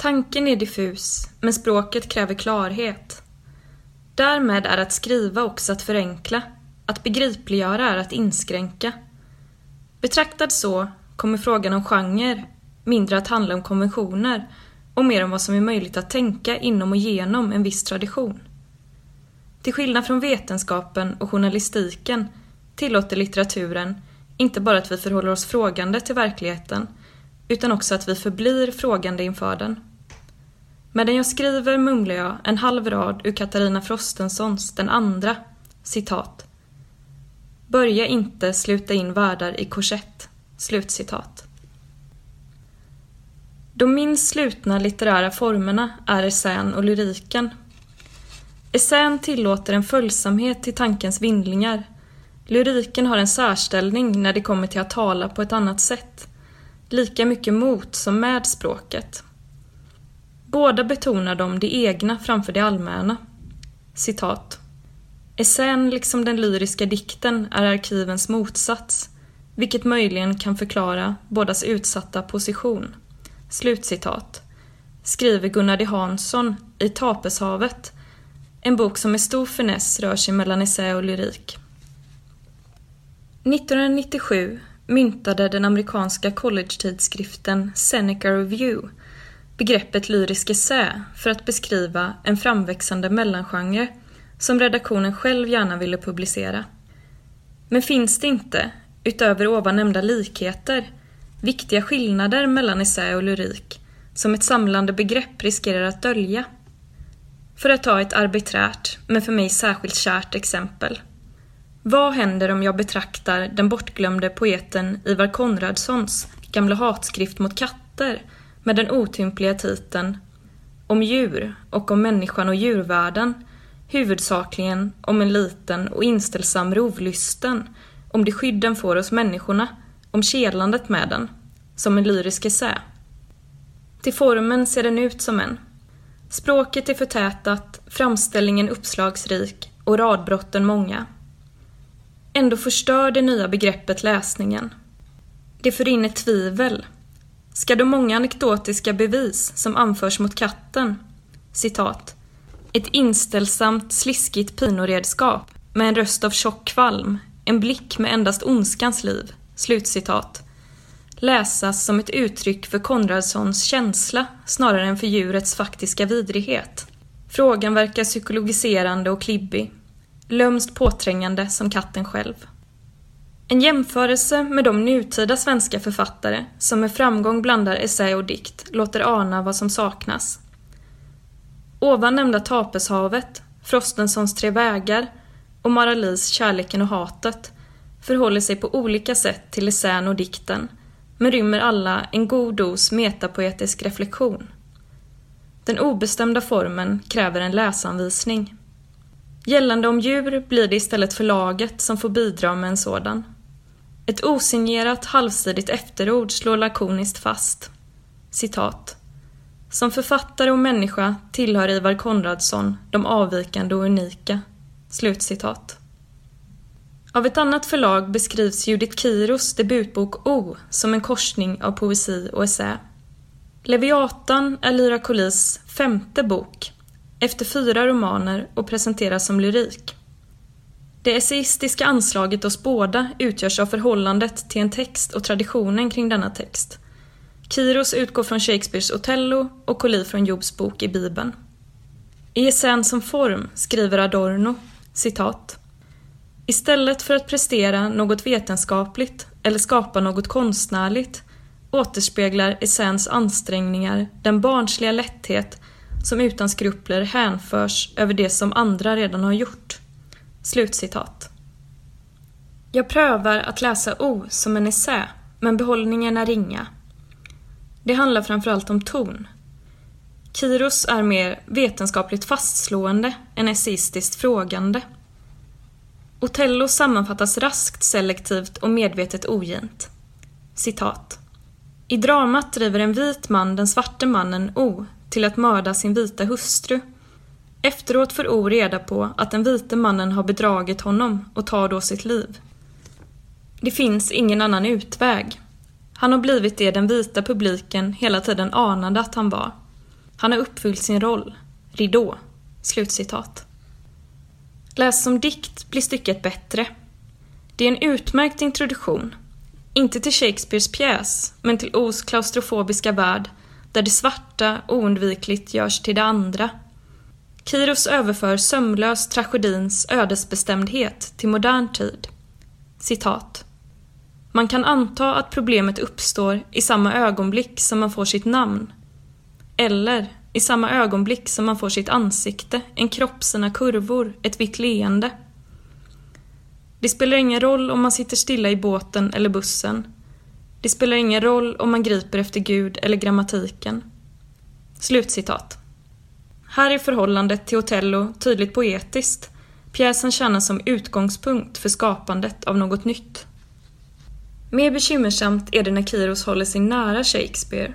Tanken är diffus, men språket kräver klarhet. Därmed är att skriva också att förenkla, att begripliggöra är att inskränka. Betraktad så kommer frågan om genre mindre att handla om konventioner och mer om vad som är möjligt att tänka inom och genom en viss tradition. Till skillnad från vetenskapen och journalistiken tillåter litteraturen inte bara att vi förhåller oss frågande till verkligheten utan också att vi förblir frågande inför den. Medan jag skriver mumlar jag en halv rad ur Katarina Frostensons Den andra, citat. Börja inte sluta in världar i korsett. Slutcitat. De minst slutna litterära formerna är essän och lyriken. Essän tillåter en följsamhet till tankens vindlingar. Lyriken har en särställning när det kommer till att tala på ett annat sätt. Lika mycket mot som med språket. Båda betonar de det egna framför det allmänna. Citat. Essän, liksom den lyriska dikten, är arkivens motsats, vilket möjligen kan förklara bådas utsatta position. Slutcitat. Skriver Gunnar D Hansson i Tapeshavet, en bok som med stor finess rör sig mellan essä och lyrik. 1997 myntade den amerikanska collegetidskriften Seneca Review begreppet lyrisk essä för att beskriva en framväxande mellangenre som redaktionen själv gärna ville publicera. Men finns det inte, utöver ovan nämnda likheter, viktiga skillnader mellan essä och lyrik som ett samlande begrepp riskerar att dölja? För att ta ett arbiträrt, men för mig särskilt kärt exempel. Vad händer om jag betraktar den bortglömde poeten Ivar Konradssons gamla hatskrift mot katter med den otympliga titeln Om djur och om människan och djurvärlden, huvudsakligen om en liten och inställsam rovlysten, om det skydd den får hos människorna, om kelandet med den, som en lyrisk essä. Till formen ser den ut som en. Språket är förtätat, framställningen uppslagsrik och radbrotten många. Ändå förstör det nya begreppet läsningen. Det för in ett tvivel, ska de många anekdotiska bevis som anförs mot katten, citat, ett inställsamt sliskigt pinoredskap med en röst av tjock kvalm, en blick med endast ondskans liv, slutcitat, läsas som ett uttryck för Konradssons känsla snarare än för djurets faktiska vidrighet. Frågan verkar psykologiserande och klibbig, lömskt påträngande som katten själv. En jämförelse med de nutida svenska författare som med framgång blandar essä och dikt låter ana vad som saknas. Ovan nämnda Tapeshavet, Frostensons Tre vägar och Maralis Kärleken och hatet förhåller sig på olika sätt till essän och dikten, men rymmer alla en god dos metapoetisk reflektion. Den obestämda formen kräver en läsanvisning. Gällande om djur blir det istället förlaget som får bidra med en sådan. Ett osignerat halvsidigt efterord slår lakoniskt fast. Citat. Som författare och människa tillhör Ivar Konradsson de avvikande och unika. Slutcitat. Av ett annat förlag beskrivs Judith Kiros debutbok O som en korsning av poesi och essä. Leviatan är Lyra Colis femte bok, efter fyra romaner och presenteras som lyrik. Det essayistiska anslaget hos båda utgörs av förhållandet till en text och traditionen kring denna text. Kiros utgår från Shakespeares Othello och Colli från Jobs bok i Bibeln. I essän som form skriver Adorno, citat, Istället för att prestera något vetenskapligt eller skapa något konstnärligt återspeglar essäns ansträngningar den barnsliga lätthet som utan skrupler hänförs över det som andra redan har gjort. Slutcitat. Jag prövar att läsa O som en essä, men behållningen är ringa. Det handlar framförallt om ton. Kiros är mer vetenskapligt fastslående än essäistiskt frågande. Otello sammanfattas raskt selektivt och medvetet ogint. Citat. I dramat driver en vit man den svarte mannen O till att mörda sin vita hustru Efteråt får O reda på att den vite mannen har bedragit honom och tar då sitt liv. Det finns ingen annan utväg. Han har blivit det den vita publiken hela tiden anade att han var. Han har uppfyllt sin roll. Ridå. Slutcitat. Läs som dikt blir stycket bättre. Det är en utmärkt introduktion. Inte till Shakespeares pjäs, men till Os klaustrofobiska värld, där det svarta oundvikligt görs till det andra. Kiros överför sömlös tragedins ödesbestämdhet till modern tid. Citat. Man kan anta att problemet uppstår i samma ögonblick som man får sitt namn. Eller i samma ögonblick som man får sitt ansikte, en kropp, sina kurvor, ett vitt leende. Det spelar ingen roll om man sitter stilla i båten eller bussen. Det spelar ingen roll om man griper efter Gud eller grammatiken. Slutcitat. Här är förhållandet till Otello tydligt poetiskt. Pjäsen tjänar som utgångspunkt för skapandet av något nytt. Mer bekymmersamt är det när Kiros håller sig nära Shakespeare.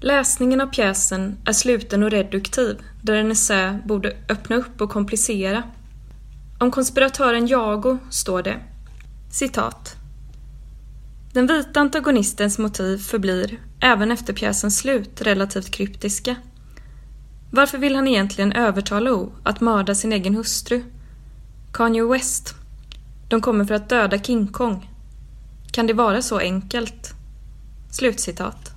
Läsningen av pjäsen är sluten och reduktiv, där en essä borde öppna upp och komplicera. Om konspiratören Jago står det citat. Den vita antagonistens motiv förblir, även efter pjäsens slut, relativt kryptiska. Varför vill han egentligen övertala O att mörda sin egen hustru? Kanye West. De kommer för att döda King Kong. Kan det vara så enkelt? Slutcitat.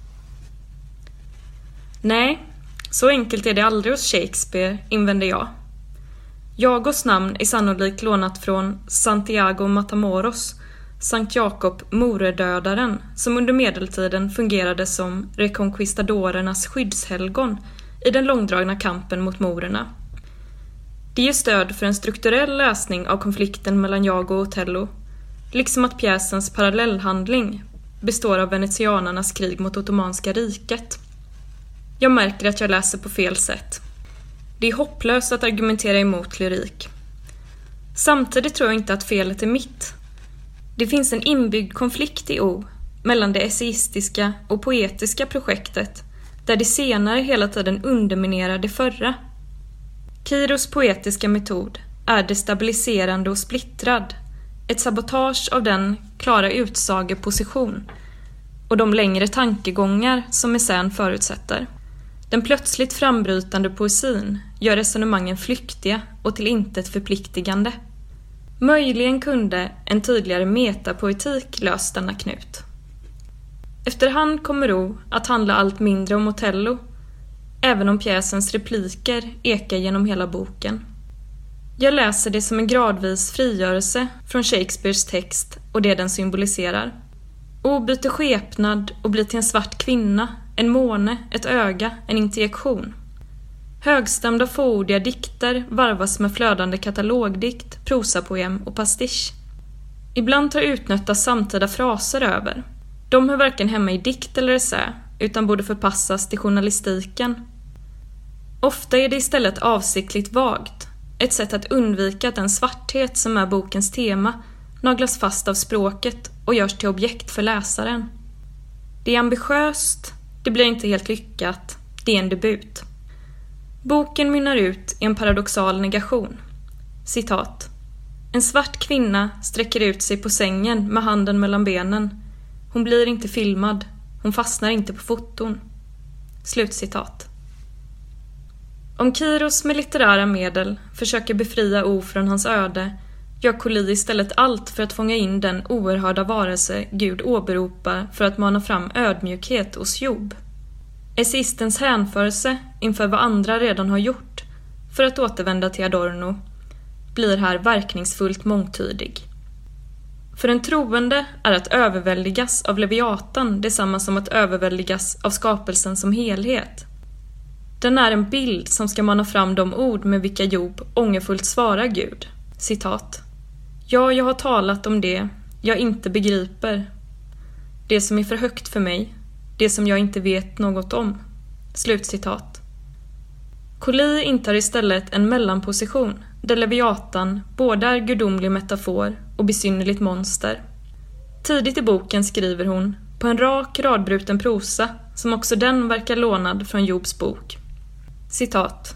Nej, så enkelt är det aldrig hos Shakespeare, invänder jag. Jagos namn är sannolikt lånat från Santiago Matamoros, Sankt Jakob Moredödaren, som under medeltiden fungerade som rekonquistadorernas skyddshelgon i den långdragna kampen mot morerna. Det ger stöd för en strukturell lösning av konflikten mellan Jago och Otello, liksom att pjäsens parallellhandling består av venetianarnas krig mot Ottomanska riket. Jag märker att jag läser på fel sätt. Det är hopplöst att argumentera emot lyrik. Samtidigt tror jag inte att felet är mitt. Det finns en inbyggd konflikt i O mellan det essayistiska och poetiska projektet där det senare hela tiden underminerar det förra. Kiros poetiska metod är destabiliserande och splittrad, ett sabotage av den klara utsageposition och de längre tankegångar som essän förutsätter. Den plötsligt frambrytande poesin gör resonemangen flyktiga och till intet förpliktigande. Möjligen kunde en tydligare metapoetik löst denna knut. Efterhand kommer O att handla allt mindre om Otello, även om pjäsens repliker ekar genom hela boken. Jag läser det som en gradvis frigörelse från Shakespeares text och det den symboliserar. O byter skepnad och blir till en svart kvinna, en måne, ett öga, en interjektion. Högstämda fåordiga dikter varvas med flödande katalogdikt, prosapoem och pastisch. Ibland tar utnötta samtida fraser över. De hör varken hemma i dikt eller essä, utan borde förpassas till journalistiken. Ofta är det istället avsiktligt vagt, ett sätt att undvika att den svarthet som är bokens tema naglas fast av språket och görs till objekt för läsaren. Det är ambitiöst, det blir inte helt lyckat, det är en debut. Boken mynnar ut i en paradoxal negation. Citat. En svart kvinna sträcker ut sig på sängen med handen mellan benen. Hon blir inte filmad. Hon fastnar inte på foton. Slutcitat. Om Kiros med litterära medel försöker befria O från hans öde gör Colli istället allt för att fånga in den oerhörda varelse Gud åberopar för att mana fram ödmjukhet hos Job. Essistens hänförelse inför vad andra redan har gjort, för att återvända till Adorno, blir här verkningsfullt mångtydig. För en troende är att överväldigas av Leviatan detsamma som att överväldigas av skapelsen som helhet. Den är en bild som ska mana fram de ord med vilka Job ångerfullt svarar Gud. Citat. Ja, jag har talat om det jag inte begriper. Det som är för högt för mig, det som jag inte vet något om. Slutcitat. Koli intar istället en mellanposition där Leviatan både är gudomlig metafor och besynnerligt monster. Tidigt i boken skriver hon, på en rak radbruten prosa som också den verkar lånad från Jobs bok. Citat.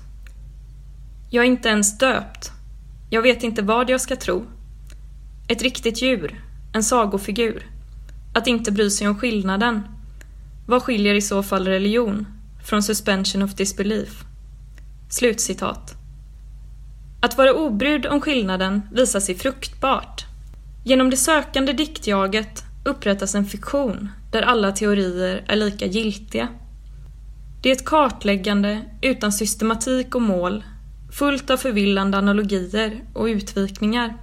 Jag är inte ens döpt. Jag vet inte vad jag ska tro. Ett riktigt djur, en sagofigur. Att inte bry sig om skillnaden. Vad skiljer i så fall religion? från Suspension of Disbelief. Slutcitat. Att vara obrydd om skillnaden visar sig fruktbart. Genom det sökande diktjaget upprättas en fiktion där alla teorier är lika giltiga. Det är ett kartläggande utan systematik och mål, fullt av förvillande analogier och utvikningar.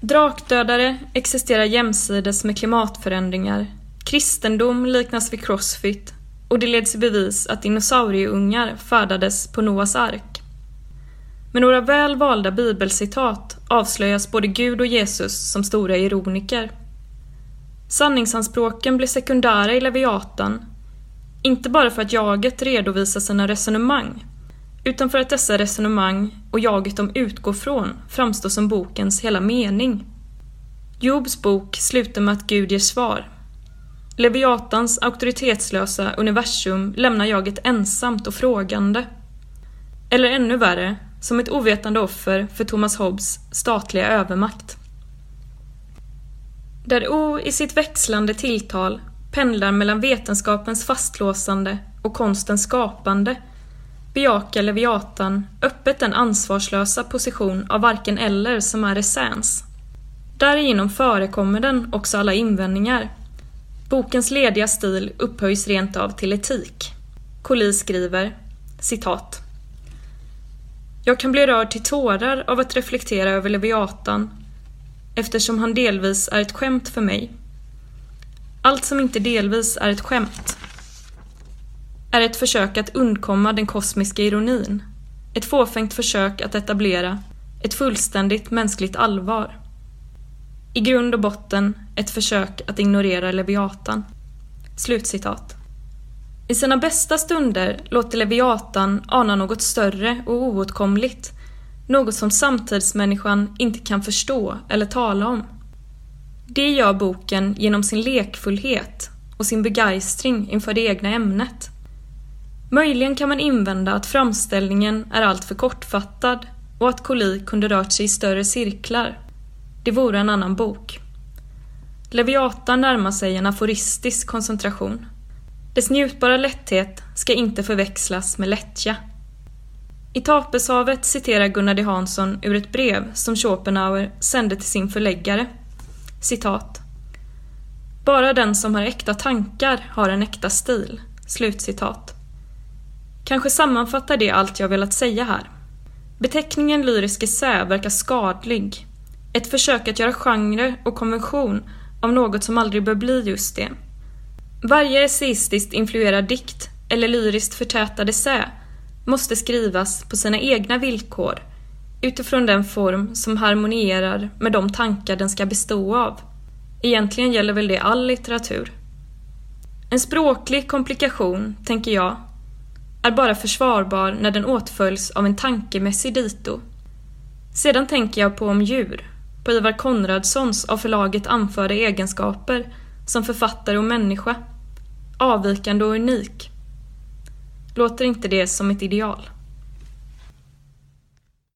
Drakdödare existerar jämsides med klimatförändringar, kristendom liknas vid crossfit och det leds i bevis att dinosaurieungar färdades på Noas ark. Med några väl valda bibelcitat avslöjas både Gud och Jesus som stora ironiker. Sanningsanspråken blir sekundära i Leviatan, inte bara för att jaget redovisar sina resonemang, utan för att dessa resonemang och jaget de utgår från framstår som bokens hela mening. Jobs bok slutar med att Gud ger svar. Leviatans auktoritetslösa universum lämnar jaget ensamt och frågande. Eller ännu värre, som ett ovetande offer för Thomas Hobbes statliga övermakt. Där O i sitt växlande tilltal pendlar mellan vetenskapens fastlåsande och konstens skapande bejakar Leviatan öppet den ansvarslösa position av varken eller som är essens. Därigenom förekommer den också alla invändningar. Bokens lediga stil upphöjs rent av till etik. Colli skriver, citat. Jag kan bli rörd till tårar av att reflektera över Leviatan eftersom han delvis är ett skämt för mig. Allt som inte delvis är ett skämt är ett försök att undkomma den kosmiska ironin. Ett fåfängt försök att etablera ett fullständigt mänskligt allvar. I grund och botten ett försök att ignorera Leviatan. Slutcitat. I sina bästa stunder låter Leviatan ana något större och oåtkomligt, något som samtidsmänniskan inte kan förstå eller tala om. Det gör boken genom sin lekfullhet och sin begeistring inför det egna ämnet. Möjligen kan man invända att framställningen är alltför kortfattad och att Colli kunde rört sig i större cirklar. Det vore en annan bok. Leviatan närmar sig en aforistisk koncentration. Dess njutbara lätthet ska inte förväxlas med lättja. I Tapeshavet citerar Gunnar D Hansson ur ett brev som Schopenhauer sände till sin förläggare. Citat. Bara den som har äkta tankar har en äkta stil. Slutcitat. Kanske sammanfattar det allt jag velat säga här. Beteckningen lyrisk essä verkar skadlig. Ett försök att göra genre och konvention av något som aldrig bör bli just det. Varje essäistiskt influerad dikt eller lyriskt förtätad essä måste skrivas på sina egna villkor utifrån den form som harmonierar med de tankar den ska bestå av. Egentligen gäller väl det all litteratur. En språklig komplikation, tänker jag, är bara försvarbar när den åtföljs av en tankemässig dito. Sedan tänker jag på om djur, på Ivar Konradssons av förlaget anförda egenskaper som författare och människa, avvikande och unik. Låter inte det som ett ideal?